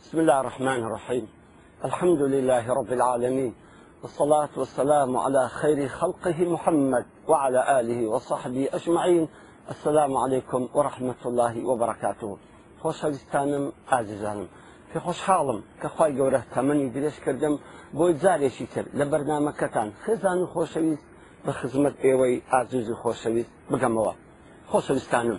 بسم الله الرحمن الرحيم الحمد لله رب العالمين والصلاة والسلام على خير خلقه محمد وعلى آله وصحبه أجمعين السلام عليكم ورحمة الله وبركاته خوش هلستانم ئازیزانم في خوش حالم كخواي قورة تەمەنی درێژ كردم بۆی زاري تر لە كتان خزان خوش هلست بخزمت ايوي ئێوەی خوش هلست بقموا خوش هلستانم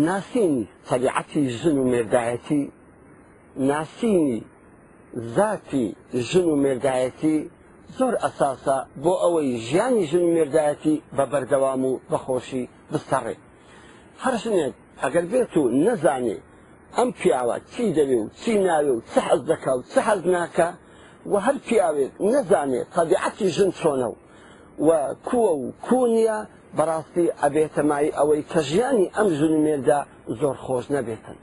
ناسینی تەبیعەتی ژن و مێردایەتی ناسینی ذاتی ژن و مێردایەتی زۆر ئەساسە بۆ ئەوەی ژیانی ژن و مێردایەتی بە بەردەوام و بەخۆشی بستەڕێ هەر شنێک ئەگەر بێت و نەزانێ ئەم پیاوە چی دەوێ و چی ناوێ و چه حەز دەکا و چه حەز ناکە و هەر پیاوێک نەزانێت تەبیعەتی ژن چۆنە و و کووە و کونیە بەڕاستی ئەبێتەمایی ئەوەی کە ژیانی ئەم ژونمێدا زۆر خۆش نەبێتن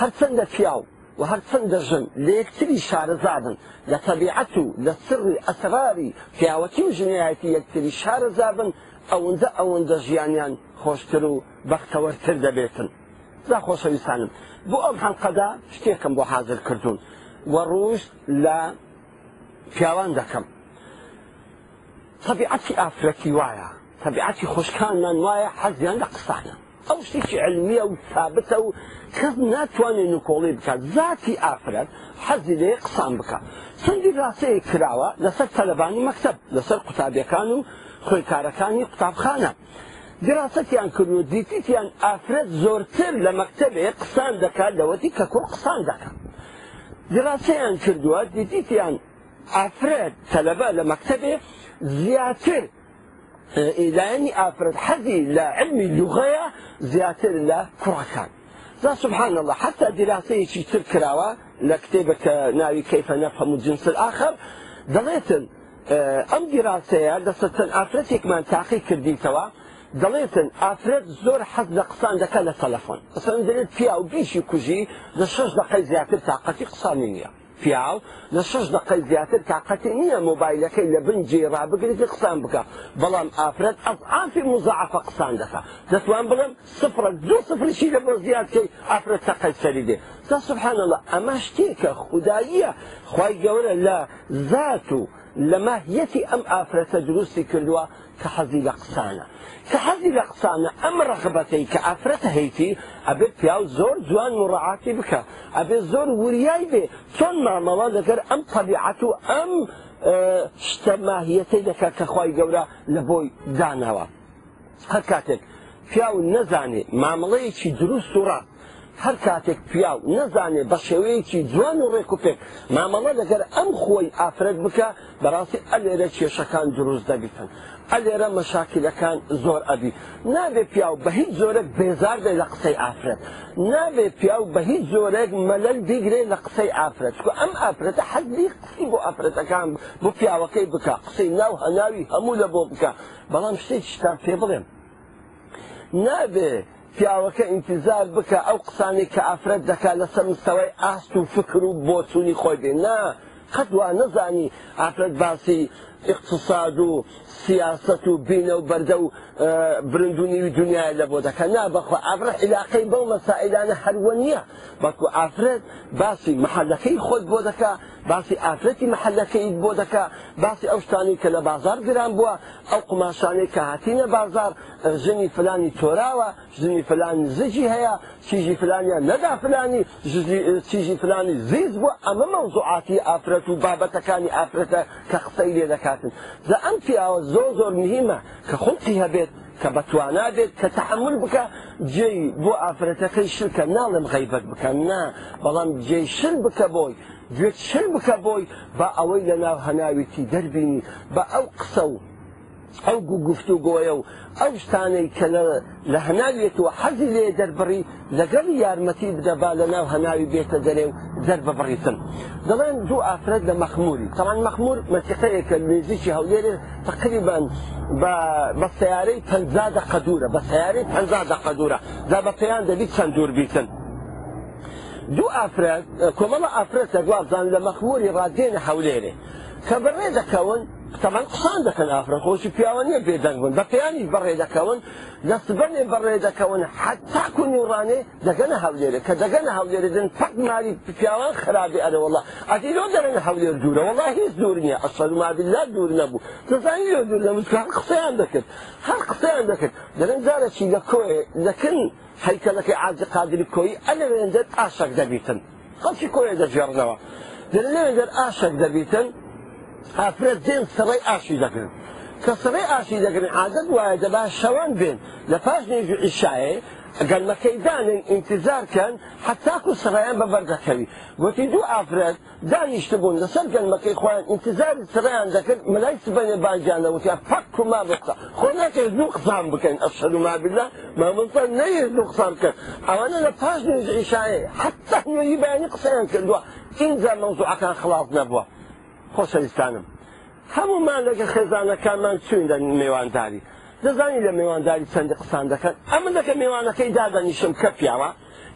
هەرچەندە پیاو و هەرچەندە ژن لە یەکتری شارەزادن لە تەبیعەت و لە سڕی ئەسراری پیاوەتی و ژنایەتی یەکتری شارەزابن ئەوەندە ئەوەندە ژیانیان خۆشتر و بەختەوەرتر دەبێتن دا خۆشەویستانم بۆ ئەم هەنقەدا شتێکم بۆ حاضر کردوون وە ڕۆژ لە پیاوان دەکەم تەبیعەتی ئافرەتی وایە تەبیعەتی خۆشکانمان وایە حەزیان لە قسانە ئەو شتێکی علمیە و ثابتە و کەس ناتوانێت نکۆڵی بکات زاتی ئافرەت حەزی لێ قسان بکە چەندی ڕاستەیە کراوە لەسەر تەلەبانی مەکتب لەسەر قوتابیەکان و خۆی کارەکانی قوتابخانە دراستیان کرد و دیتیان ئافرەت زۆرتر لە مەکتبێ قسان دەکات لەوەتی کە کۆ قسان دەکەن دراستیان کردووە دیتیان ئافرەت تەلەبە لە مەکتبێ زیاتر ئیدانی ئافرەت حەزی لە علمی لوغەیە زیاتر لە کوڕەکان دا سبحان الله حتا دیراسەیەکی تر کراوە لە کتێبە کە ناوی کەیفە نەفهەم و جنس آخر دەڵێتن ئەم دیراسەیە دەستەن ئافرەتێکمان تاقی کردیتەوە دەڵێتن ئافرەت زۆر حەز لە قسان دەکە لە تەلەفۆن قسان دەێت پیا و بیشی کوژی لە شش دقەی زیاتر تااقەتی قسانی نییە پیاو لە شش دقی زیاتر تااقەتی نییە مۆبایلەکەی لە بن جێرا بگریت قسان بکە بەڵام ئافرەت ئەفعافی مزعافە قسان دەکە دەتوان بڵم سفرە دوو سفرشی لە بۆ زیاتکەی ئافرەت تەقەی سەری دێ تا سبحانەڵە ئەمە شتێکە خودداییە خی گەورە لە زات و لە ماهیەتی ئەم ئافرەتە دروستی کردووە کە حەزی لە قسانە کە حەزی لە قسانە ئەم ڕغبەتەی کە ئافرەتە هەیتی ئەبێت پیاو زۆر جوان وڕعاتی بکە ئەبێ زۆر وریای بێ چۆن مامەڵە لەگەر ئەم قەبیعەت و ئەم شتە ماهیەتەی دەکات کەخوای گەورە لە بۆی داناوە هەر کاتێک پیاو نەزانێت مامەڵەیەکی دروست و ڕات هەر کاتێک پیاو نەزانێ بە شێوەیەکی جوان و ڕێک و پێک مامەڵە لەگەر ئەم خۆی ئافرەت بکە بەڕاستی ئەلێرە کێشەکان دروست دەبیتن. ئەلێرە مەشاکلەکان زۆر ئەبی نابێ پیاو بە هیچ زۆرێک بێزار دێ لە قسەی ئافرەت نابێ پیاو بە هیچ زۆرێک مەلەل دیگرێ لە قسەی ئافرەت کو ئەم ئافرەتە حەدی قسی بۆ ئافرەتەکان بۆ پیاوەکەی بکە قسەی ناو هەناوی هەموو لە بۆ بکە بەڵام شتێک شتان پێ بڵێم نابێ پیاوەکە ئینتیزار بکە ئەو قسانی کە ئافرەت دەکات لەسەر مستەوەی ئاست و فکر و بۆچوونی خۆی بێ نا قەتوان نزانی ئافرەت باسی اقتصاد و سیاست و بینە و بەردە و برندونیوی دنیای لە بۆ دەکەن نابخۆ ئافرە عیلاقی بەو مەسائلانە هەروە نییە بەکو ئافرەت باسی محەلەکەی خۆت بۆ دەکا باسی ئافرەتی محەلەکەیت بۆ دەکا باسی ئەو شتانی کە لە بازار گران بووە ئەو قماشانەی کە هاتینە بازار ژنی فلانی تۆراوە ژنی فلانی زجی هەیە چیژی فلانیان نەدا فلانی چیژی فلانی زیز بووە ئەمە مەوزوعاتی ئافرەت و بابەتەکانی ئافرەتە کە قسەی لێ دەکات دەکاتن زە ئەم پیاوە زۆر زۆر مهمە کە خوڵقی هەبێت کە بەتوانا بێت کە تحمل بکە جێ بۆ ئافرەتەکەی شلکە ناڵم غیبەت بکەم نا بەڵام جێ شل بکە بۆی گوێت شل بکە بۆی بە ئەوەی لە ناو هەناویتی دەربینی بە ئەو قسە و ئەو گفت و گۆیە و ئەو شتانەی کە لە هەناوێتەوە حەزی لێ دەربڕی لەگەڵ یارمەتی بدەبا لە ناو هەناوی بێتە دەرێ و دەربە بڕیتن دەڵێن دوو ئافرەت لە مەخموری تەوان مەخمور مەسیقەیەکە نێزیی هەولێرێ تقریبان بە سیارەی پەنزادە قەدورە بە سیارەی پەنزادە قەدورە دا بە پێیان دەبیت چەند دوور بیتن دوو ئافرەت کۆمەڵە ئافرەت دەگوازان لە مەخموری ڕادێنە هەولێرێ کە بەڕێ دەکەون تەمان قسان دەکەن ئافرەن خۆشی پیاوە نیە بێدەنگ بن بە پێیانی بەڕێ دەکەون دەستبەرێ بەڕێ دەکەون حتاکو نیوڕانێ دەگەنە هەولێرە کە دەگەنە هەولێرەدن پەک ماری پیاوان خراپی ئەرەوەڵە ئەدیلۆ دەرەنە هەولێر دوورە وڵا هیچ دوور نییە ئەسەر مابیلا دوور نەبوو دەزانانی لۆ دوور لە مسکان قسەیان دەکرد هەر قسەیان دەکرد دەرەن دارەچی لە کۆێ دەکەن هەیکەلەکەی عاجی قادری کۆی ئەلەوێندە ئاشک دەبیتن خەڵکی کۆیە دەژێڕنەوە دەر لەوێندەر ئاشک دەبیتن هافرێت دێن سڕی ئاشی دەکەن کە سڕی ئاشی دەگرن عادەت وایە دەبا شەوان بێن لە پاش نێژ ئیشایە گەلمەکەی دانن ئینتزارکەن حتاکو سڕیان بە بەردەکەوی وتی دوو ئافرەت دانیشتبوون لەسەر گەلمەکەی خۆیان ئینتزاری سڕیان دەکرد مەلای سبەنێ بانجانە وتیا پەک و ما بستا خۆ ناکەێت دوو قسان بکەین ئەشەر و مابیلا مامنسە نەیە دوو قسان بکەن ئەوانە لە پاش نێژ ئیشایە حتا نوێی بەیانی قسەیان کردووە اینجا مەوزوعەکان خلاص نەبووە خۆشەویستانم هەمومان لەگە خێزانەکانمان چوین لە میێوانداری دەزانی لە میێوانداری چەندی قسان دەکەن ئەمە دەکە میێوانەکەی دادەنیشم کە پیاوە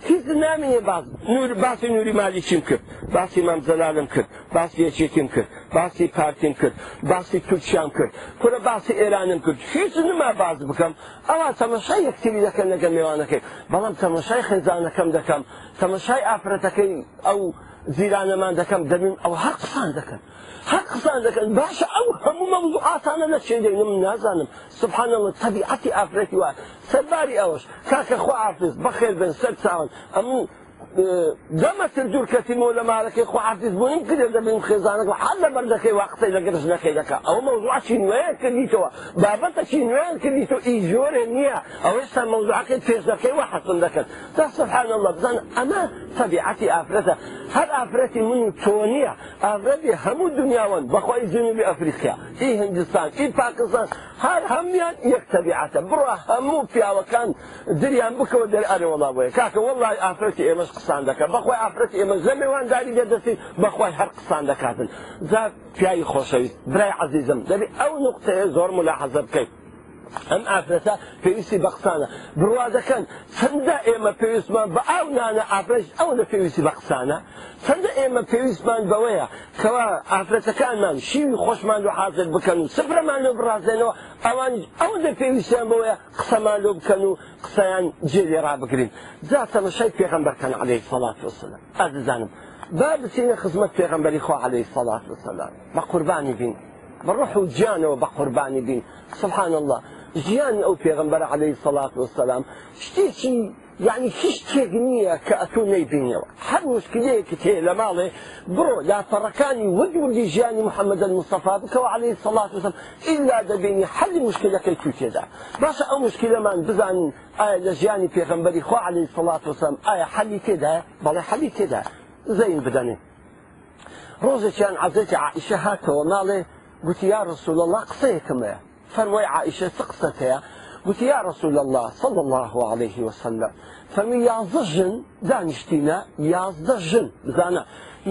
هیچ نامینێ باز نور باسی نوری مالی چیم کرد باسی مامزەلالم کرد باسی یەکێکیم کرد باسی پارتیم کرد باسی تورکیام کرد کورە باسی ئێرانم کرد هیچ نما باز بکەم ئەوە تەمەشای یەکتری دەکەن لەگە میێوانەکەی بەڵام تەمەشای خێزانەکەم دەکەم تەمەشای ئافرەتەکەی ئەو زیرانەمان دەکەم دەبین ئەو هەر قسان دەکەن هەر قسان دەکەن باشە ئەو هەموو مەوضوعاتانە لە چێدەینم نازانم سبحانەڵە تەبیعەتی ئافرەتی وە سەرباری ئەوش کاکە خوا ئافز بەخێر بن سەر چاون ئەموو دەمە سرجور کەسیمەوە لە مارەکەی خوعاتیز بۆیم کردێن دەبین خێزانەکە حل لە بەردەکەی واقسەی لەگەرش نەکەی دەکە ئەو مەوزوعی نوێیان کردیتەوە بابەتەکی نوێیان کردیتەوە ئی زۆرێ نییە ئەو ئێستا مەوزوعەکەی پێشەکەی وە حەسن دەکەن تا سبحان الله بزان ئەمە تەبیعەتی ئافرەتە هەر ئافرەتی من و تۆ نییە ئافرەتی هەموو دنیاوان بەخوای جنوبی ئەفریقیا ئی هندستان ئی پاکستان هەر هەمویان یەک تەبیعەتە بڕە هەموو پیاوەکان دریان بکەوە دەر ئەرێ وڵا بۆیە کاکە وەڵی ئافرەتی ئێمەش قسان دەکە بەخوای ئافرەتی ئێمە زەمێوانداری لێدەستی بەخوای هەر قسان دەکاتن جا پیاوی خۆشەویست برای عزیزم دەبێت ئەو نقطەیە زۆر ملا حەزە بکەیت ئەم ئافرەتە پێویستی بە قسانە بڕوا دەکەن چەندە ئێمە پێویستمان بە ئاو نانە ئافرەش ئەو لە پێویستی بە قسانە چەندە ئێمە پێویستمان بەوەیە کەوا ئافرەتەکانمان شیوی خۆشمان لە حاضر بکەن و سفرەمان لە بڕازێنەوە ئەوان ئەو لە پێویستیان بەوەیە قسەمان لۆ بکەن و قسەیان جێ ڕابگرین جا تەمەشای پێغەمبەرکەن عەلەی سەڵات وسلم ئازیزانم با بچینە خزمەت پێغەمبەری خۆ عەلەی سەڵات وسلام بە قوربانی بین بڕوح و جیانەوە بە قوربانی بین سبحان الله ژیانی ئەو پێغمبەر عليهەی سەلات وسلام شتێکی یعنی هیچ تێک نییە کە ئەتو نەیبینەوە هەر مشکلەیەکی تێ لە ماڵێ بڕۆ لافەڕەکانی وەجوردی ژیانی محەممەدە مستەفا بکەوە عليهەی سەڵات وسم ئللا دەبینی حەلی مشکلەکەی تو تێدا باشە ئەو مشکلەمان بزانین ئایا لە ژیانی پێغمبەری خوا عليهەی سەڵات وسم ئایا حەلی تێدا بەڵێ حەلی تێدا زەین بدەنێ ڕۆژێکیان عزێتی عیشە هاتەوە ماڵێ گوتی یا ڕسوول الله قسەیەکەمەیە فەروەی عائشە چ قسەتەیە گوتی یا ڕسول الله صل الله عليه وسلم فەمی یازدە ژن دانیشتینە یازدە ژن بزانە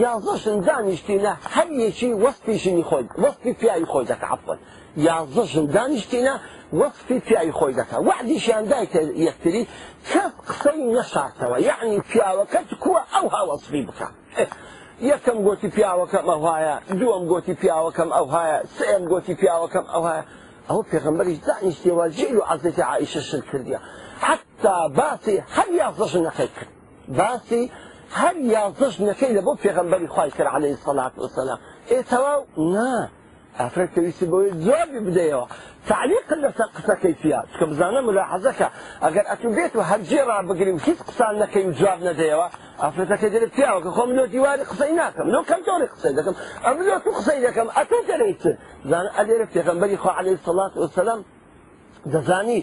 یازدە ژن دانیشتینە هەر یەکی وەستی ژنی خۆی وەستی پیاوی خۆی دەکە عفن یازدە ژن دانیشتینە وەستی پیاوی خۆی دەکە وعدیشیان دایکە یەکتری کەس قسەی نەشاتەوە یعنی پیاوەکەت کووە ئەو هاوەسبی بکە. یەکەم گۆتی پیاوەکەم ئەوهایە دووەم گۆتی پیاوەکەم ئەوهایە سێم گۆتی پیاوەکەم ئەوهایە ئەو في دانیشتێوە دعني و عزێتی عیشەشن عائشة حتا باسی هەر یازدەش نەکەی کرد باسی هەر یازدەش نەکەی لە بۆ پێغمبەری خی کرد عليه والسلام ايه تواو نا ئەفرەت پێویستی بۆی جوابی بداية تعليق اللي قسەکەی پیا چکە بزانە ملاحەزەکە ئەگەر ئەتو بێت و هەرجێ ڕابگری بقري هیچ قسان نەکەی و جواب ئافرەتەکە گرتیاوەکە خۆم منۆ دیواری قسەی ناکەم نۆ کەم جۆری قسەی دەکەم ئەم زۆر تو قسەی دەکەم ئەتۆ دەریتر زان ئەلێرە پێغەمبەری خۆ عليه سڵات وسلام دەزانی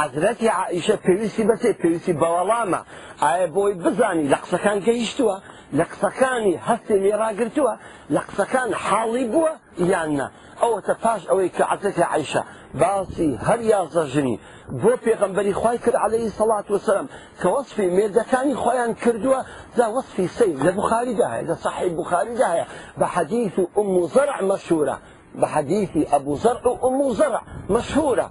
عادرەتی عیشە پێویستی بەسێ پێویستی بەوەڵامە ئایا بۆی بزانی لە قسەکان کە هیشتووە لە قسەکانی هەستێ لێراگرتووە لە قسەکان حاڵی بووە یاننا ئەوەتە پاش ئەوەی کە عادەتی عیشە باسی هەر یازەژنی بۆ پێغمبەری خی کرد عليهەی سەڵات وسلم کە وەصفی مێردەکانی خۆیان کردووە دا وەصفی سید لە بخاریداهەیە لە صحی بخاریداهەیە بە حەدیث و ئوم و زەرع مەشورە بحديث أبو زرع وأم زرع مشهورة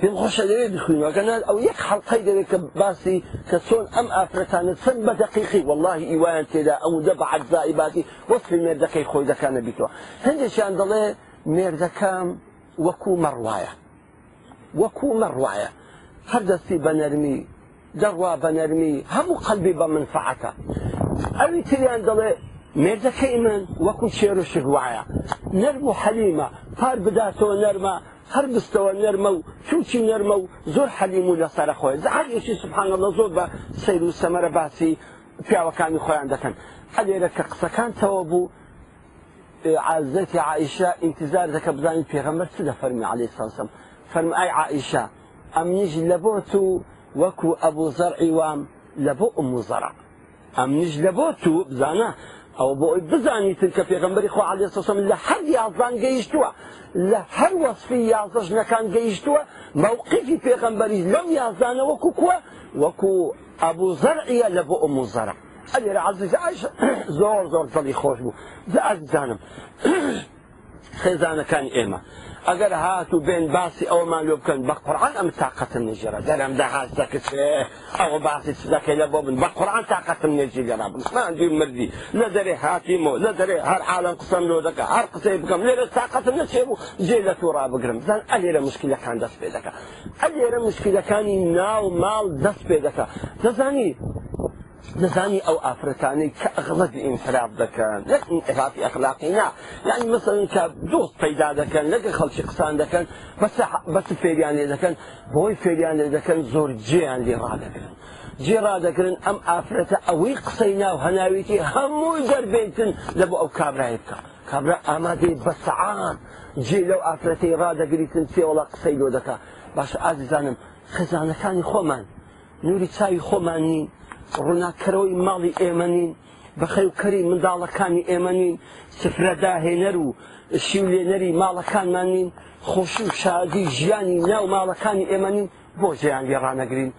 في خوش دلي بخوين وقنا او يك حلقي دلي كباسي كسون ام افرتان سن بدقيقي والله ايوان كذا او دبع الزائباتي وصف المردكي خوي دكان بيتوا هنجي شان دلي مردكام وكو مرواية وكو مرواية هردسي بنرمي دروا بنرمي همو قلبي بمنفعته بمنفعتا اوي تليان مير مردكي من وكو شيرو شغوايا نرمو حليمة فار بداتو نرمو هەر بستەوە نەرمە و چوچی نەرمە و زۆر حەلیم و لەسەرە خۆی زعاگێکی سبحانە لە زۆر بە سیر و سەمەرە باسی پیاوەکانی خۆیان دەکەن هەلێرە کە قسەکانتەوە بوو عزەتی عیشا انتظار دەکە بزانین پێغەمبەر چ لە فەرمی علی ساسم فەرمای عیشا ئەمنیش لە بۆ تو وەکو ئەبوو زەرعی وام لە بۆ ئەم زەرە ئەمنیش لە بۆ تو بزانە او بۆ ئەوی بزانیتن کە پێغمبەری خۆ علی سەسەم لە هەر یازان گەیشتووە لە هەر وەصفی یازەژنەکان گەیشتووە مەوقیفی پێغمبەری لەم یازانە وەکو کووە وەکو ئەبوو زەرعە لە بۆ ئەمو زەرە ئەلێرە عزیز ئاش زور زور دڵی خوش بو زە ئەزانم خێزانەکانی ئێمە ئەگەر هات و بێن باسی ئەومان لێ بکەن بە قورآان ئەم تااقەتم نێژێرە دەرم داهاز دەکەچێ ئەوە باسی چ دەکەی لە بۆ بن بە قورآان تااقەتم نێژی لەرا بنسمان دوی مردی لە دەرێ هاتیمەوە لە دەرێ هەر عالم قسەم لۆ دەکە هەر قسەی بکەم لێرە تااقەتم نەچێ و جێ لە تۆڕا بگرم زان ئەلێرە مشکلەکان دەست پێ دەکە ئەلێرە مشکلەکانی ناو ماڵ دەست پێ دەکە دەزانی نزاني او افرتاني كاغلب انفراد دكان لا انحراف اخلاقي نا يعني مثلا كدوست پیدا دكان لك خلشي قسان دكان بس بس فيريان دكان بوي فيريان دكان زور جيان لي رادكان جێ ڕدەکردن ئەم ئافرەتە ئەوەی قسەی ناو هەناویتی هەمووی دەربێتن لە بۆ ئەو کابرای بکە کابرا ئامادەی بەسەعان جێ لەو ئافرەتەی ڕدەگریتن سێوەڵا قسەی لۆ دەکە باشە ئازیزانم خزانەکانی خۆمان نوری چاوی خۆمانی ڕووناکەرەوەی ماڵی ئێمەنین بە خەوکەری منداڵەکانی ئێمەنین سفرەداهێنەر و شیولێنەری ماڵەکانمانین خۆشی و شادی ژیانی ناو ماڵەکانی ئێمەنین بۆ ژیان لێڕانەگرین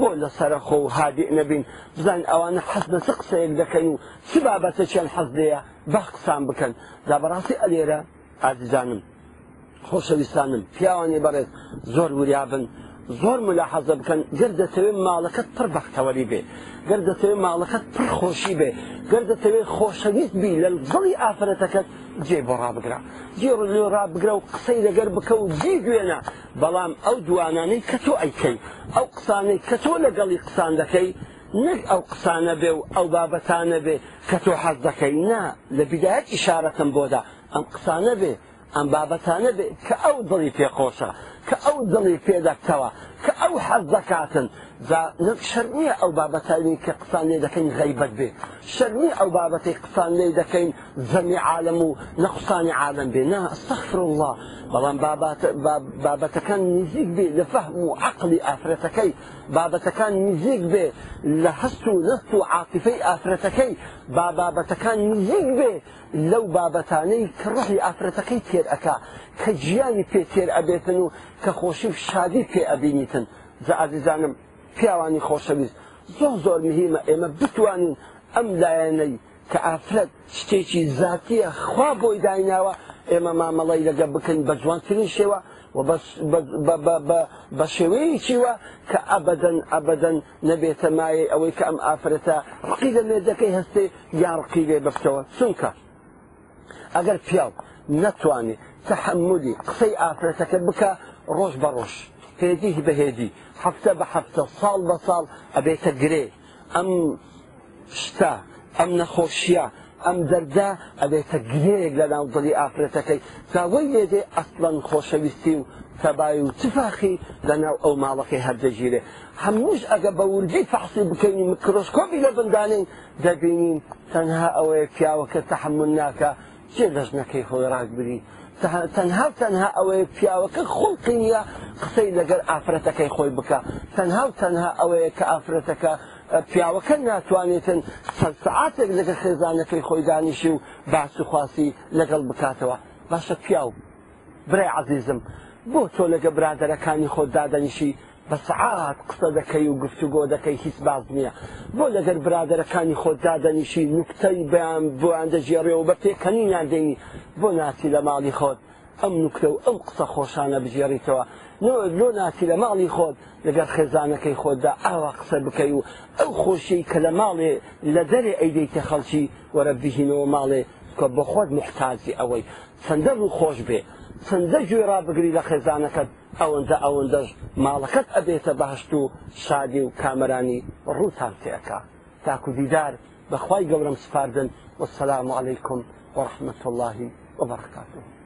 بۆ لە سەرخۆ و هادی نەبین بزان ئەوانە حەز بە چ قسەیەک دەکەن و چ بابەتە چیان حەز دەیە بە قسان بکەن دا بەڕاستی ئەلێرە ئازیزانم خۆشەویستانم پیاوانی بەڕێز زۆر وریابن زۆر ملاحەزە بکەن گەر دەتەوێت ماڵەکەت پڕ بەختەوەری بێ گەر دەتەوێت ماڵەکەت پڕ خۆشی بێ گەر دەتەوێت خۆشەویست بی لە دڵی ئافرەتەکەت جێ بۆ ڕابگرا جێ لێ ڕابگرە و قسەی لەگەر بکە و جیگوێنە بەڵام ئەو دوانانەی کە تۆ ئەیکەی ئەو قسانەی کە تۆ لەگەڵی قسان دەکەی نەک ئەو قسانە بێ و ئەو بابەتانە بێ کە تۆ حەز دەکەی نا لە بیدایەت ئشارەتم بۆدا ئەم قسانە بێ ئەم بابەتانە بێ کە ئەو دڵی پێخۆشە کە ئەو دڵی پێدەکەوە کە ئەو حەز دەکاتن شەرنیە ئەو بابەتانی کە قسان لێ دەکەین غیبەت بێ شەرنی ئەو بابەتی قسان لێ دەکەین زەمی عالم و نەقسانی عالم بێ نا سەفر الله بەڵام بابەتەکان نزیک بێ لە فەهم و عقلی ئافرەتەکەی بابەتەکان نزیک بێ لە هەست و نەست و عاتیفەی ئافرەتەکەی با بابەتەکان نزیک بێ لەو بابەتانەی کڕحی ئافرەتەکەی تێر ئەکا کە گیانی پێ تێر ئەبێتن و کە خۆشی و شادی پێ ئەبینیتن زە عزیزانم پیاوانی خۆشەویست زۆر زۆر مهمە ئێمە بتوانین ئەم لایەنەی کە ئافرەت شتێکی زیاتیە خوا بۆی دایناوە ئێمە مامەڵی لەگە بکەین بە جوانترین شێوە بە شێوەیەکیوە کە ئەبدەن ئەبدەن نەبێتە مایە ئەوەی کە ئەم ئافرەتە ڕقی لە مێدەکەی هەستێ یان ڕقی لێ بکەوە چونکە ئەگەر پیاو نەتوانێت تەحملی قسەی ئافرەتەکە بکە ڕۆژ بە ڕۆژ. هێدی بە هێدی هەفتە بە هەفتە ساڵ بە ساڵ ئەبێتە گرێ ئەم شتا ئەم نەخۆشیە ئەم دەردا ئەبێتە گرێک لە ناوڵی ئافرەتەکەی تاوەی لێدێ ئەسڵەن خۆشەویستی و تەبای و تفاخی لەناو ئەو ماڵەکەی هەردەگیرێ هەمووش ئەگە بە وردی فحسی بکەین میکرۆسکۆپی لە بندانین دەبینین تەنها ئەوەیە پیاوەکە تەحمل ناکە جێ دەژنەکەی خۆی ڕاکبری تەنها تەنها ئەوەیە پیاوەکە خوڵقی نیە قسەی لەگەر ئافرەتەکەی خۆی بکە تەنها تەنها ئەوەیە کە ئافرەتەکە پیاوەکە ناتوانێتن سەرسەعاتێک لەگە خێزانەکەی خۆی دانیشی و باسوخواسی لەگەڵ بکاتەوە باشە پیاو برای عزیزم بۆ تۆ لەگە برادەرەکانی خۆت دادەنیشی بە سعات قسە دەکەی و گفتوگۆ دەکەی هیچ باز نییە بۆ لەگەر برادەرەکانی خۆت دادەنیشی نوکتەی بەیان بۆیان دەژێڕێەوە بە تێکەنیان دێنی بۆ ناسی لە ماڵی خۆت ئەم نوکرە و ئەم قسە خۆشانە بژێڕیتەوە لۆ ناتی لە ماڵی خۆت لەگەر خێزانەکەی خۆتدا ئاوا قسە بکەی و ئەو خۆشیی کە لە ماڵێ لە دەرێ ئەیدەیتە خەڵکی وەرە بهینەوە ماڵێ کە بە خۆت محتازی ئەوەی چەندە و خۆش بێ چەندە گوێ ڕابگری لە خێزانەکەت ئەوەندە ئەوەندەش ماڵەکەت ئەبێتە باشت و شادی و کامرانی ڕووتان تێەکە تاکو دیدار بەخوای گەورم سپاردن وەسلام عیکم وەرحمت اللهی وبرکاتەوە